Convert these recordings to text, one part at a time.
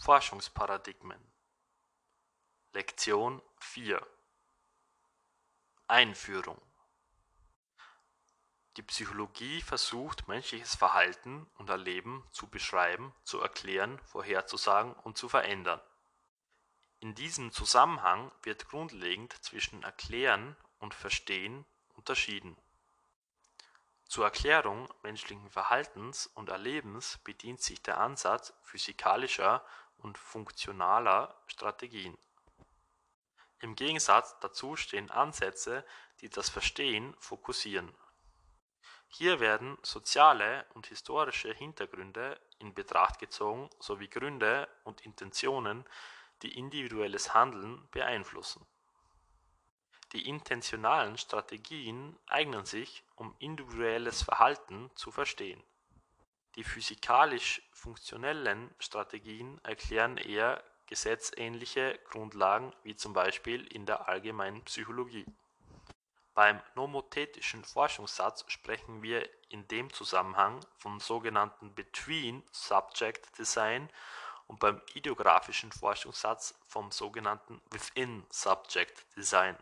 Forschungsparadigmen Lektion 4 Einführung Die Psychologie versucht menschliches Verhalten und Erleben zu beschreiben, zu erklären, vorherzusagen und zu verändern. In diesem Zusammenhang wird grundlegend zwischen Erklären und Verstehen unterschieden. Zur Erklärung menschlichen Verhaltens und Erlebens bedient sich der Ansatz physikalischer und funktionaler Strategien. Im Gegensatz dazu stehen Ansätze, die das Verstehen fokussieren. Hier werden soziale und historische Hintergründe in Betracht gezogen sowie Gründe und Intentionen, die individuelles Handeln beeinflussen die intentionalen Strategien eignen sich, um individuelles Verhalten zu verstehen. Die physikalisch-funktionellen Strategien erklären eher gesetzähnliche Grundlagen wie zum Beispiel in der allgemeinen Psychologie. Beim nomothetischen Forschungssatz sprechen wir in dem Zusammenhang vom sogenannten Between-Subject Design und beim ideographischen Forschungssatz vom sogenannten Within-Subject Design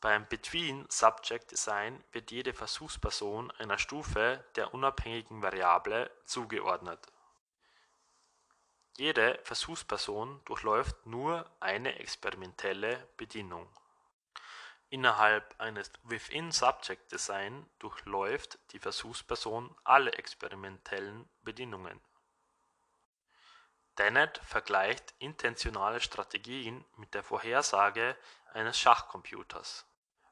beim Between-Subject-Design wird jede Versuchsperson einer Stufe der unabhängigen Variable zugeordnet. Jede Versuchsperson durchläuft nur eine experimentelle Bedingung. Innerhalb eines Within-Subject-Design durchläuft die Versuchsperson alle experimentellen Bedingungen. Dennett vergleicht intentionale Strategien mit der Vorhersage eines Schachcomputers.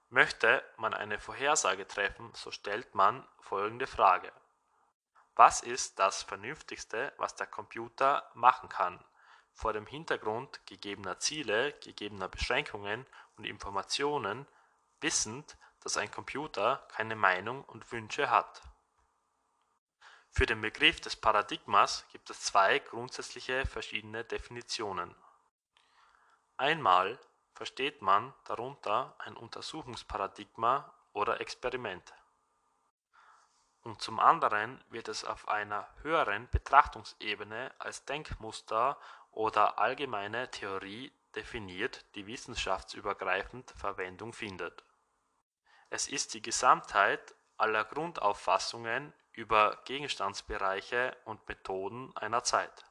Möchte man eine Vorhersage treffen, so stellt man folgende Frage: Was ist das Vernünftigste, was der Computer machen kann, vor dem Hintergrund gegebener Ziele, gegebener Beschränkungen und Informationen, wissend, dass ein Computer keine Meinung und Wünsche hat für den Begriff des Paradigmas gibt es zwei grundsätzliche verschiedene Definitionen. Einmal versteht man darunter ein Untersuchungsparadigma oder Experiment. Und zum anderen wird es auf einer höheren Betrachtungsebene als Denkmuster oder allgemeine Theorie definiert, die wissenschaftsübergreifend Verwendung findet. Es ist die Gesamtheit aller Grundauffassungen über Gegenstandsbereiche und Methoden einer Zeit.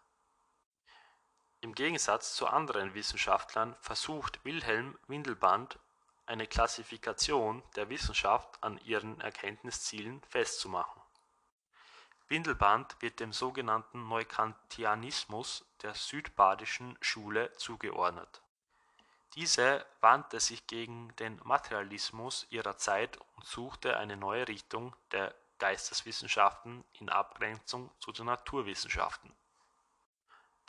Im Gegensatz zu anderen Wissenschaftlern versucht Wilhelm Windelband eine Klassifikation der Wissenschaft an ihren Erkenntniszielen festzumachen. Windelband wird dem sogenannten Neukantianismus der südbadischen Schule zugeordnet. Diese wandte sich gegen den Materialismus ihrer Zeit und suchte eine neue Richtung der Geisteswissenschaften in Abgrenzung zu den Naturwissenschaften.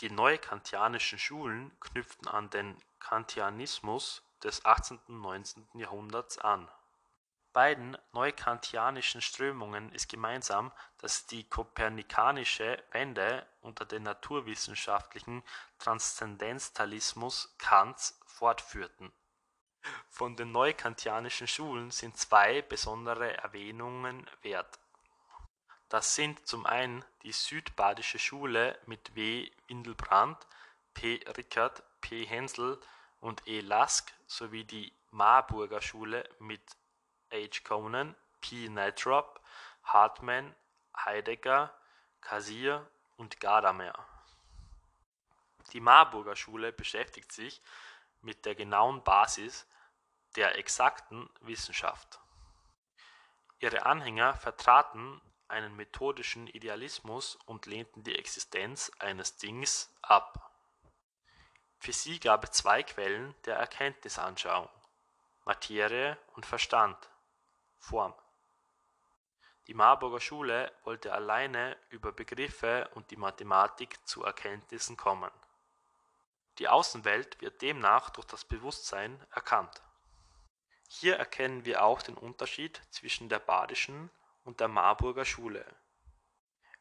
Die neukantianischen Schulen knüpften an den Kantianismus des 18. und 19. Jahrhunderts an. Beiden neukantianischen Strömungen ist gemeinsam, dass die kopernikanische Wende unter den naturwissenschaftlichen Transzendentalismus Kants fortführten von den neukantianischen Schulen sind zwei besondere Erwähnungen wert. Das sind zum einen die Südbadische Schule mit W. Windelbrand, P. Rickert, P. Hensel und E. Lask sowie die Marburger Schule mit H. Conan, P. Nitrop, Hartmann, Heidegger, Kassir und Gadamer. Die Marburger Schule beschäftigt sich mit der genauen Basis der exakten Wissenschaft. Ihre Anhänger vertraten einen methodischen Idealismus und lehnten die Existenz eines Dings ab. Für sie gab es zwei Quellen der Erkenntnisanschauung: Materie und Verstand (Form). Die Marburger Schule wollte alleine über Begriffe und die Mathematik zu Erkenntnissen kommen. Die Außenwelt wird demnach durch das Bewusstsein erkannt hier erkennen wir auch den Unterschied zwischen der Badischen und der Marburger Schule.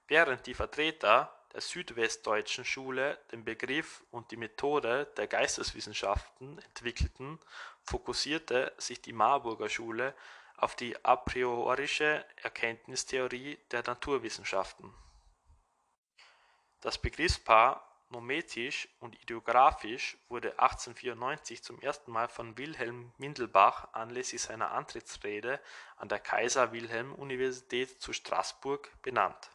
Während die Vertreter der südwestdeutschen Schule den Begriff und die Methode der Geisteswissenschaften entwickelten, fokussierte sich die Marburger Schule auf die a priorische Erkenntnistheorie der Naturwissenschaften. Das Begriffspaar Nometisch und ideographisch wurde 1894 zum ersten Mal von Wilhelm Mindelbach anlässlich seiner Antrittsrede an der Kaiser-Wilhelm-Universität zu Straßburg benannt.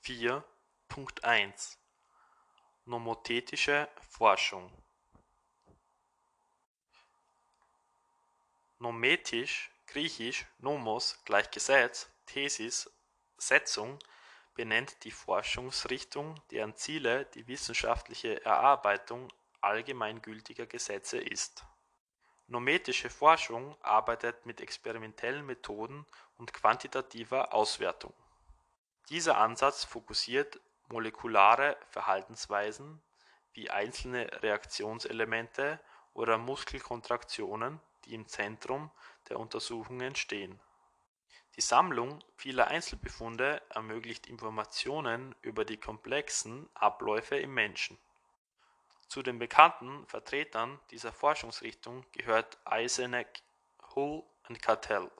Vier Punkt eins Nomothetische Forschung Nometisch griechisch nomos gleich Gesetz, Thesis Setzung benennt die Forschungsrichtung, deren Ziele die wissenschaftliche Erarbeitung allgemeingültiger Gesetze ist. Nometische Forschung arbeitet mit experimentellen Methoden und quantitativer Auswertung. Dieser Ansatz fokussiert molekulare Verhaltensweisen wie einzelne Reaktionselemente oder Muskelkontraktionen die im Zentrum der Untersuchungen stehen. Die Sammlung vieler Einzelbefunde ermöglicht Informationen über die komplexen Abläufe im Menschen. Zu den bekannten Vertretern dieser Forschungsrichtung gehört Eysenck, Hull und Cattell.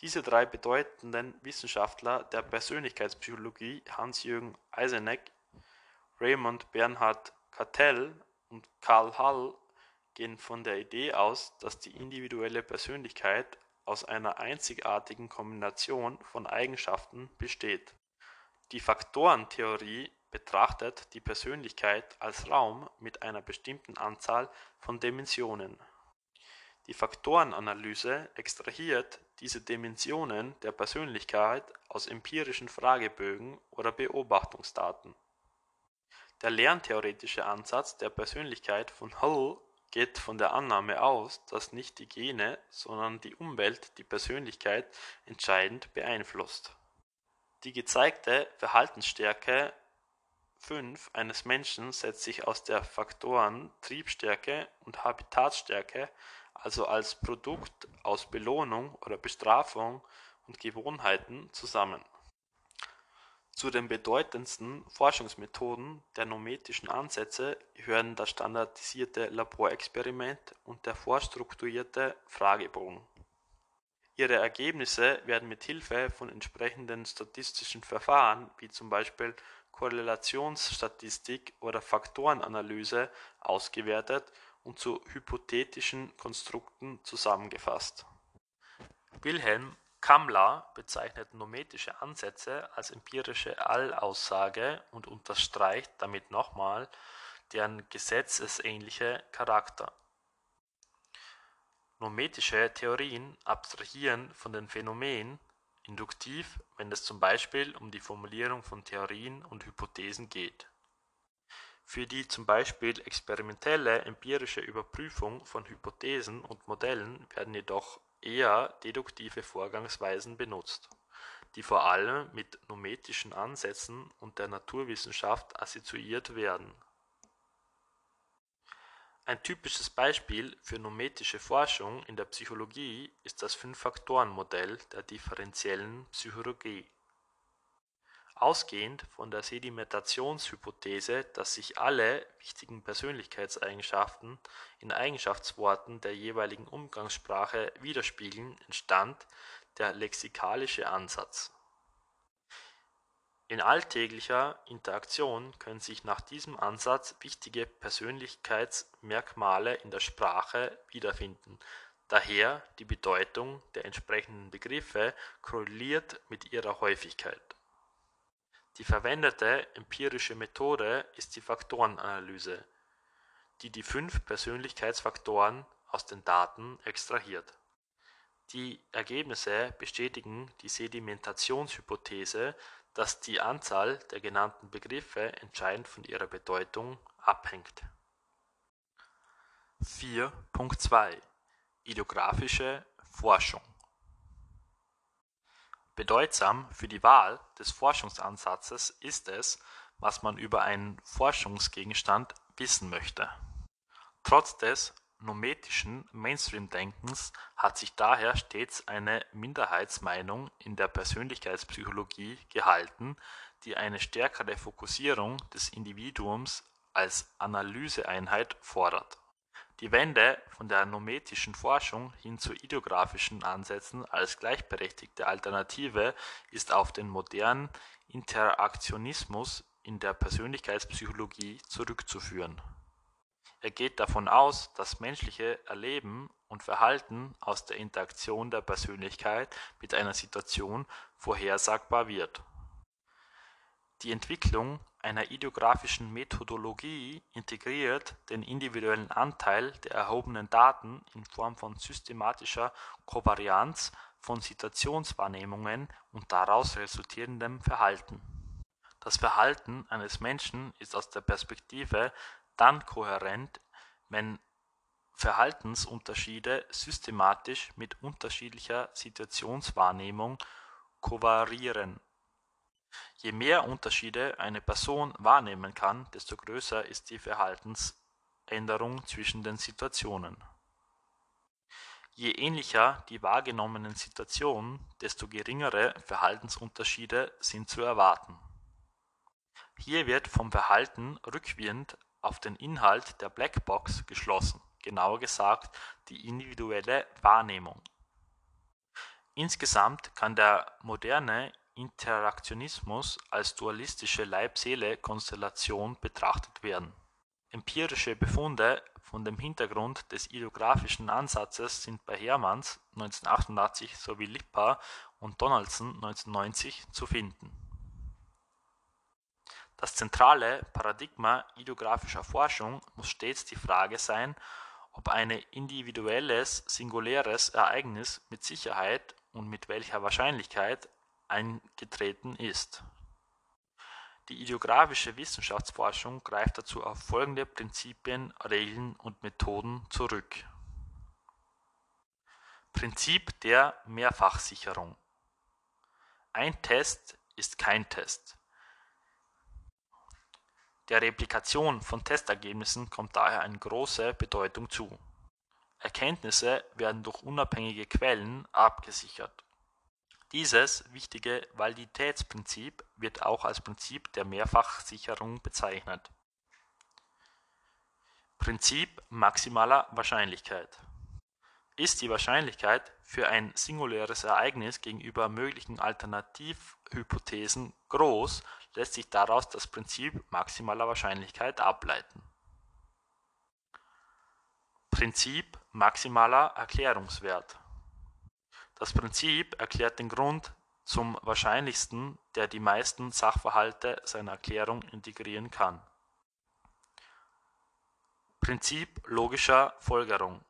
Diese drei bedeutenden Wissenschaftler der Persönlichkeitspsychologie Hans-Jürgen Eysenck, Raymond Bernhard Cattell und Karl Hall gehen von der Idee aus, dass die individuelle Persönlichkeit aus einer einzigartigen Kombination von Eigenschaften besteht. Die Faktorentheorie betrachtet die Persönlichkeit als Raum mit einer bestimmten Anzahl von Dimensionen. Die Faktorenanalyse extrahiert diese Dimensionen der Persönlichkeit aus empirischen Fragebögen oder Beobachtungsdaten. Der lerntheoretische Ansatz der Persönlichkeit von Hull geht von der Annahme aus, dass nicht die Gene, sondern die Umwelt die Persönlichkeit entscheidend beeinflusst. Die gezeigte Verhaltensstärke 5 eines Menschen setzt sich aus der Faktoren Triebstärke und Habitatstärke, also als Produkt aus Belohnung oder Bestrafung und Gewohnheiten zusammen zu den bedeutendsten Forschungsmethoden der nometischen Ansätze gehören das standardisierte Laborexperiment und der vorstrukturierte Fragebogen. Ihre Ergebnisse werden mit Hilfe von entsprechenden statistischen Verfahren wie zum Beispiel Korrelationsstatistik oder Faktorenanalyse ausgewertet und zu hypothetischen Konstrukten zusammengefasst. Wilhelm Kamler bezeichnet nometische Ansätze als empirische Allaussage und unterstreicht damit nochmal deren gesetzesähnliche Charakter. Nometische Theorien abstrahieren von den Phänomenen induktiv, wenn es zum Beispiel um die Formulierung von Theorien und Hypothesen geht. Für die zum Beispiel experimentelle empirische Überprüfung von Hypothesen und Modellen werden jedoch eher deduktive Vorgangsweisen benutzt, die vor allem mit nometischen Ansätzen und der Naturwissenschaft assoziiert werden. Ein typisches Beispiel für nometische Forschung in der Psychologie ist das Fünf-Faktoren-Modell der differenziellen Psychologie Ausgehend von der Sedimentationshypothese, dass sich alle wichtigen Persönlichkeitseigenschaften in Eigenschaftsworten der jeweiligen Umgangssprache widerspiegeln, entstand der lexikalische Ansatz. In alltäglicher Interaktion können sich nach diesem Ansatz wichtige Persönlichkeitsmerkmale in der Sprache wiederfinden, daher die Bedeutung der entsprechenden Begriffe korreliert mit ihrer Häufigkeit die verwendete empirische Methode ist die Faktorenanalyse, die die fünf Persönlichkeitsfaktoren aus den Daten extrahiert. Die Ergebnisse bestätigen die Sedimentationshypothese, dass die Anzahl der genannten Begriffe entscheidend von ihrer Bedeutung abhängt. 4.2 Ideographische Forschung Bedeutsam für die Wahl des Forschungsansatzes ist es, was man über einen Forschungsgegenstand wissen möchte. Trotz des nometischen Mainstream-Denkens hat sich daher stets eine Minderheitsmeinung in der Persönlichkeitspsychologie gehalten, die eine stärkere Fokussierung des Individuums als Analyseeinheit fordert. Die Wende von der nometischen Forschung hin zu ideographischen Ansätzen als gleichberechtigte Alternative ist auf den modernen Interaktionismus in der Persönlichkeitspsychologie zurückzuführen. Er geht davon aus, dass menschliche Erleben und Verhalten aus der Interaktion der Persönlichkeit mit einer Situation vorhersagbar wird. Die Entwicklung einer ideographischen Methodologie integriert den individuellen Anteil der erhobenen Daten in Form von systematischer Kovarianz von Situationswahrnehmungen und daraus resultierendem Verhalten. Das Verhalten eines Menschen ist aus der Perspektive dann kohärent, wenn Verhaltensunterschiede systematisch mit unterschiedlicher Situationswahrnehmung kovarieren Je mehr Unterschiede eine Person wahrnehmen kann, desto größer ist die Verhaltensänderung zwischen den Situationen. Je ähnlicher die wahrgenommenen Situationen, desto geringere Verhaltensunterschiede sind zu erwarten. Hier wird vom Verhalten rückwirkend auf den Inhalt der Blackbox geschlossen, genauer gesagt die individuelle Wahrnehmung. Insgesamt kann der moderne Interaktionismus als dualistische Leib-Seele-Konstellation betrachtet werden. Empirische Befunde von dem Hintergrund des idiographischen Ansatzes sind bei Hermanns (1988) sowie Lippa und Donaldson (1990) zu finden. Das zentrale Paradigma idiographischer Forschung muss stets die Frage sein, ob ein individuelles singuläres Ereignis mit Sicherheit und mit welcher Wahrscheinlichkeit eingetreten ist. Die ideographische Wissenschaftsforschung greift dazu auf folgende Prinzipien, Regeln und Methoden zurück. Prinzip der Mehrfachsicherung Ein Test ist kein Test. Der Replikation von Testergebnissen kommt daher eine große Bedeutung zu. Erkenntnisse werden durch unabhängige Quellen abgesichert dieses wichtige Validitätsprinzip wird auch als Prinzip der Mehrfachsicherung bezeichnet. Prinzip maximaler Wahrscheinlichkeit Ist die Wahrscheinlichkeit für ein singuläres Ereignis gegenüber möglichen Alternativhypothesen groß, lässt sich daraus das Prinzip maximaler Wahrscheinlichkeit ableiten. Prinzip maximaler Erklärungswert das Prinzip erklärt den Grund zum Wahrscheinlichsten, der die meisten Sachverhalte seiner Erklärung integrieren kann. Prinzip logischer Folgerung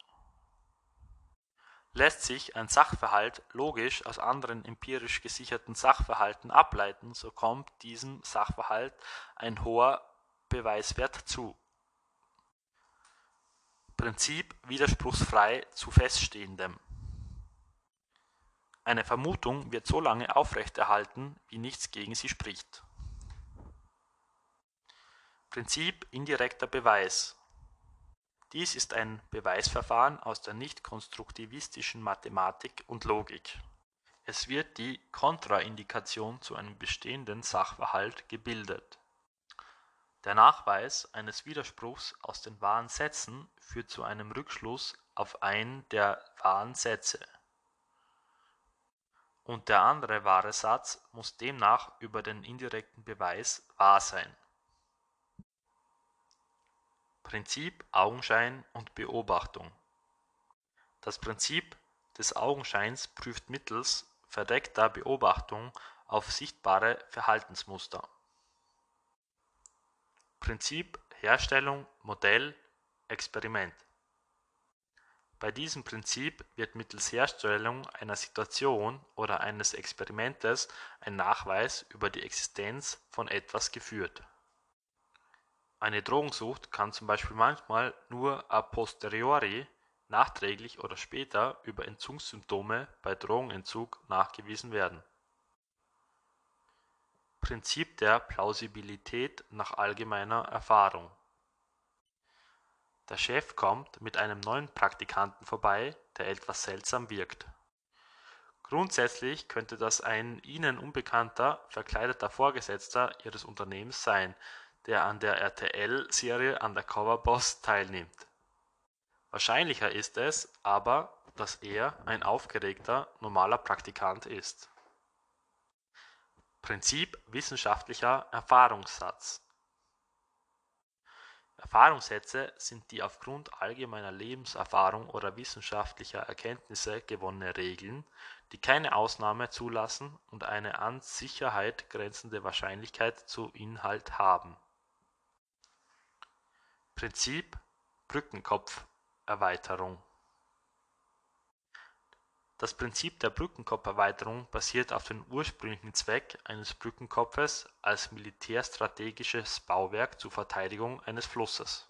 Lässt sich ein Sachverhalt logisch aus anderen empirisch gesicherten Sachverhalten ableiten, so kommt diesem Sachverhalt ein hoher Beweiswert zu. Prinzip widerspruchsfrei zu Feststehendem eine Vermutung wird so lange aufrechterhalten, wie nichts gegen sie spricht. Prinzip indirekter Beweis Dies ist ein Beweisverfahren aus der nicht-konstruktivistischen Mathematik und Logik. Es wird die Kontraindikation zu einem bestehenden Sachverhalt gebildet. Der Nachweis eines Widerspruchs aus den wahren Sätzen führt zu einem Rückschluss auf einen der wahren Sätze und der andere wahre Satz muss demnach über den indirekten Beweis wahr sein. Prinzip Augenschein und Beobachtung Das Prinzip des Augenscheins prüft mittels verdeckter Beobachtung auf sichtbare Verhaltensmuster. Prinzip Herstellung Modell Experiment bei diesem Prinzip wird mittels Herstellung einer Situation oder eines Experimentes ein Nachweis über die Existenz von etwas geführt. Eine Drogensucht kann zum Beispiel manchmal nur a posteriori (nachträglich oder später) über Entzugssymptome bei Drogenentzug nachgewiesen werden. Prinzip der Plausibilität nach allgemeiner Erfahrung der Chef kommt mit einem neuen Praktikanten vorbei, der etwas seltsam wirkt. Grundsätzlich könnte das ein ihnen unbekannter, verkleideter Vorgesetzter ihres Unternehmens sein, der an der RTL-Serie Undercover Boss teilnimmt. Wahrscheinlicher ist es aber, dass er ein aufgeregter, normaler Praktikant ist. Prinzip wissenschaftlicher Erfahrungssatz Erfahrungssätze sind die aufgrund allgemeiner Lebenserfahrung oder wissenschaftlicher Erkenntnisse gewonnene Regeln, die keine Ausnahme zulassen und eine an Sicherheit grenzende Wahrscheinlichkeit zu Inhalt haben. Prinzip Brückenkopferweiterung Das Prinzip der Brückenkopferweiterung basiert auf dem ursprünglichen Zweck eines Brückenkopfes als militärstrategisches Bauwerk zur Verteidigung eines Flusses.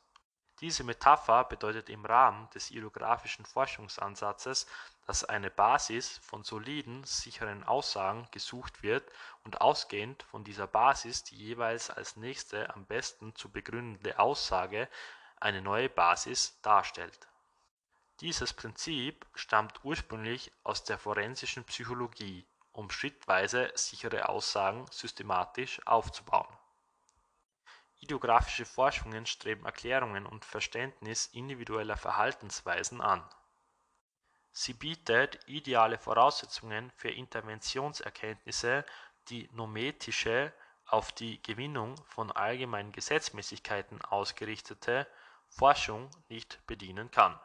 Diese Metapher bedeutet im Rahmen des ideographischen Forschungsansatzes, dass eine Basis von soliden, sicheren Aussagen gesucht wird und ausgehend von dieser Basis die jeweils als nächste am besten zu begründende Aussage eine neue Basis darstellt. Dieses Prinzip stammt ursprünglich aus der forensischen Psychologie, um schrittweise sichere Aussagen systematisch aufzubauen. Ideographische Forschungen streben Erklärungen und Verständnis individueller Verhaltensweisen an. Sie bietet ideale Voraussetzungen für Interventionserkenntnisse, die nometische, auf die Gewinnung von allgemeinen Gesetzmäßigkeiten ausgerichtete Forschung nicht bedienen kann.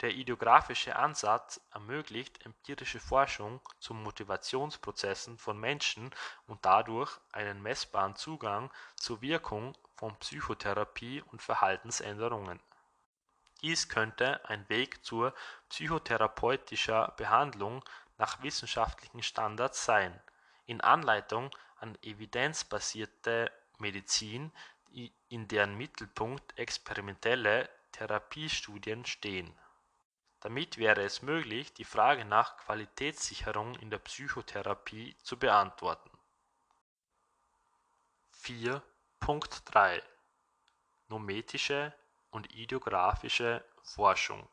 Der ideographische Ansatz ermöglicht empirische Forschung zu Motivationsprozessen von Menschen und dadurch einen messbaren Zugang zur Wirkung von Psychotherapie und Verhaltensänderungen. Dies könnte ein Weg zur psychotherapeutischer Behandlung nach wissenschaftlichen Standards sein, in Anleitung an evidenzbasierte Medizin, in deren Mittelpunkt experimentelle Therapiestudien stehen. Damit wäre es möglich, die Frage nach Qualitätssicherung in der Psychotherapie zu beantworten. 4.3 Nometische und ideographische Forschung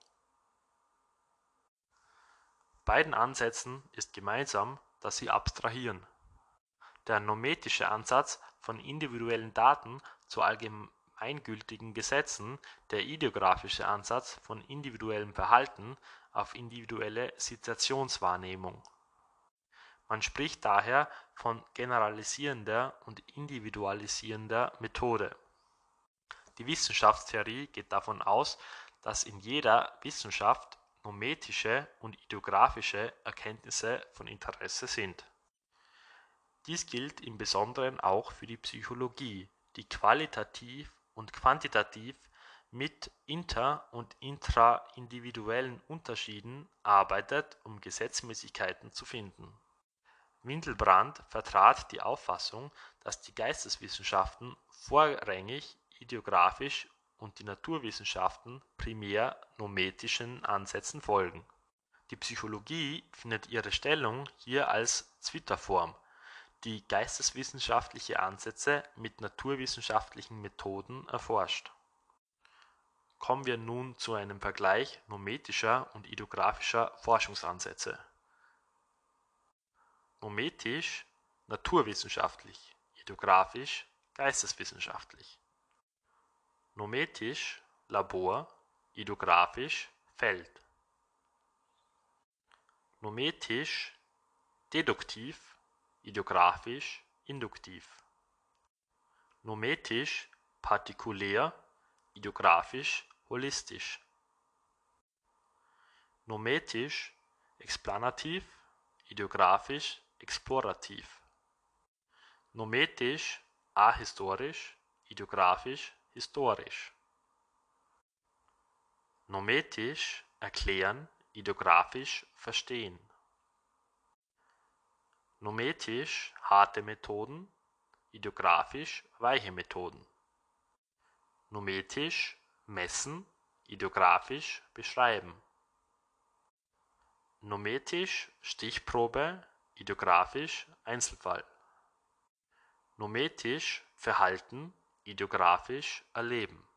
Beiden Ansätzen ist gemeinsam, dass sie abstrahieren. Der nometische Ansatz von individuellen Daten zu allgemeingültigen Gesetzen, der ideographische Ansatz von individuellem Verhalten auf individuelle Situationswahrnehmung. Man spricht daher von generalisierender und individualisierender Methode. Die Wissenschaftstheorie geht davon aus, dass in jeder Wissenschaft nometische und ideographische Erkenntnisse von Interesse sind. Dies gilt im Besonderen auch für die Psychologie, die qualitativ und quantitativ mit inter- und intraindividuellen Unterschieden arbeitet, um Gesetzmäßigkeiten zu finden. Windelbrand vertrat die Auffassung, dass die Geisteswissenschaften vorrangig ideographisch und die Naturwissenschaften primär nometischen Ansätzen folgen. Die Psychologie findet ihre Stellung hier als Zwitterform die geisteswissenschaftliche Ansätze mit naturwissenschaftlichen Methoden erforscht. Kommen wir nun zu einem Vergleich nometischer und ideographischer Forschungsansätze. Nometisch naturwissenschaftlich, ideographisch geisteswissenschaftlich. Nometisch Labor, ideographisch Feld. Nometisch deduktiv ideographisch induktiv, nometisch partikulär, ideographisch holistisch, nometisch explanativ, ideographisch explorativ, nometisch ahistorisch, ideographisch historisch, nometisch erklären, ideographisch verstehen nometisch harte Methoden, ideographisch weiche Methoden. Nometisch messen, ideographisch beschreiben. Nometisch Stichprobe, ideographisch Einzelfall. Nometisch Verhalten, ideographisch erleben.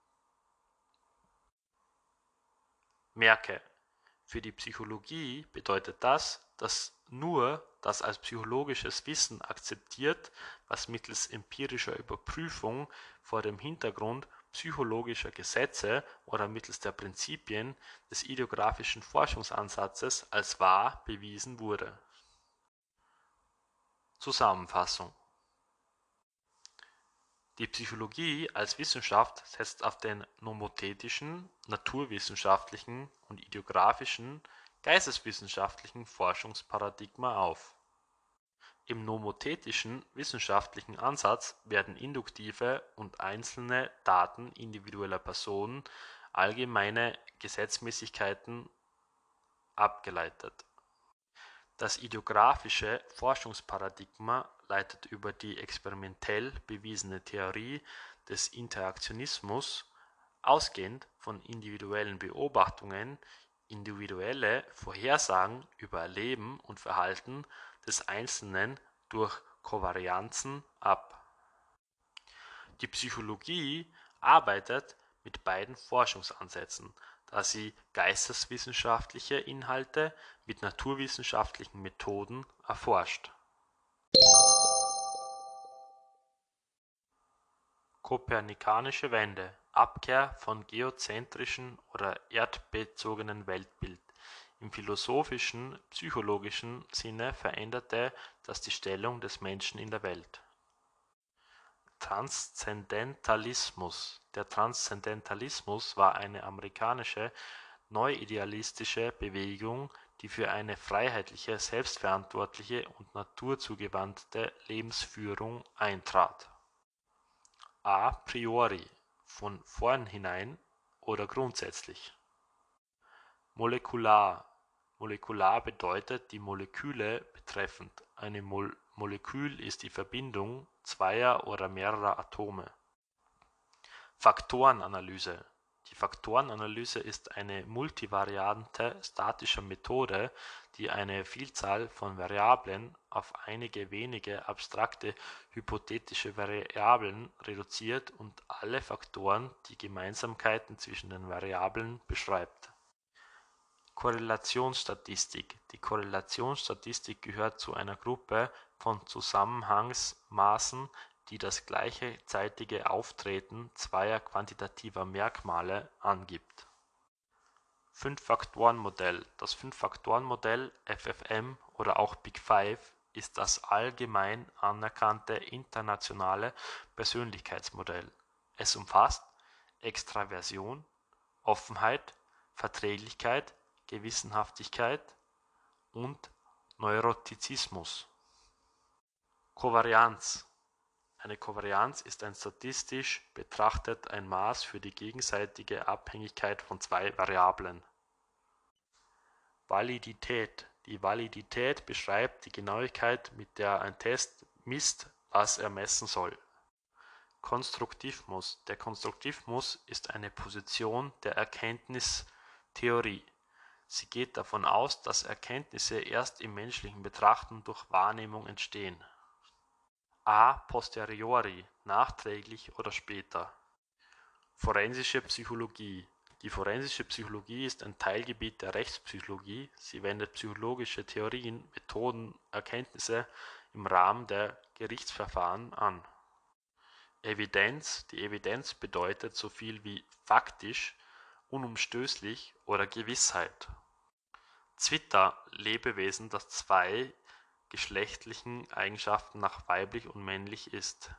Merke, für die Psychologie bedeutet das, dass nur das als psychologisches Wissen akzeptiert, was mittels empirischer Überprüfung vor dem Hintergrund psychologischer Gesetze oder mittels der Prinzipien des idiographischen Forschungsansatzes als wahr bewiesen wurde. Zusammenfassung Die Psychologie als Wissenschaft setzt auf den nomothetischen, naturwissenschaftlichen und idiographischen, geisteswissenschaftlichen Forschungsparadigma auf im nomothetischen wissenschaftlichen Ansatz werden induktive und einzelne Daten individueller Personen, allgemeine Gesetzmäßigkeiten abgeleitet. Das ideographische Forschungsparadigma leitet über die experimentell bewiesene Theorie des Interaktionismus ausgehend von individuellen Beobachtungen individuelle Vorhersagen über Leben und Verhalten des Einzelnen durch Kovarianzen ab. Die Psychologie arbeitet mit beiden Forschungsansätzen, da sie geisteswissenschaftliche Inhalte mit naturwissenschaftlichen Methoden erforscht. Kopernikanische Wende Abkehr von geozentrischen oder erdbezogenen Weltbild im philosophischen, psychologischen Sinne veränderte das die Stellung des Menschen in der Welt. Transzendentalismus Der Transzendentalismus war eine amerikanische neuidealistische Bewegung, die für eine freiheitliche, selbstverantwortliche und naturzugewandte Lebensführung eintrat. A priori von vornhinein oder grundsätzlich. Molekular Molekular bedeutet die Moleküle betreffend, eine Molekül ist die Verbindung zweier oder mehrerer Atome. Faktorenanalyse Faktorenanalyse ist eine multivariante statische Methode, die eine Vielzahl von Variablen auf einige wenige abstrakte hypothetische Variablen reduziert und alle Faktoren, die Gemeinsamkeiten zwischen den Variablen beschreibt. Korrelationsstatistik. Die Korrelationsstatistik gehört zu einer Gruppe von Zusammenhangsmaßen, die das gleichzeitige Auftreten zweier quantitativer Merkmale angibt. Fünf-Faktoren-Modell Das Fünf-Faktoren-Modell (FFM) oder auch Big Five ist das allgemein anerkannte internationale Persönlichkeitsmodell. Es umfasst Extraversion, Offenheit, Verträglichkeit Gewissenhaftigkeit und Neurotizismus. Kovarianz Eine Kovarianz ist ein statistisch betrachtet ein Maß für die gegenseitige Abhängigkeit von zwei Variablen. Validität Die Validität beschreibt die Genauigkeit, mit der ein Test misst, was er messen soll. Konstruktivismus Der Konstruktivismus ist eine Position der Erkenntnistheorie Sie geht davon aus, dass Erkenntnisse erst im menschlichen Betrachten durch Wahrnehmung entstehen. A posteriori (nachträglich oder später). Forensische Psychologie Die forensische Psychologie ist ein Teilgebiet der Rechtspsychologie, sie wendet psychologische Theorien, Methoden, Erkenntnisse im Rahmen der Gerichtsverfahren an. Evidenz Die Evidenz bedeutet so viel wie faktisch, unumstößlich oder Gewissheit Zwitter, Lebewesen, das zwei geschlechtlichen Eigenschaften nach weiblich und männlich ist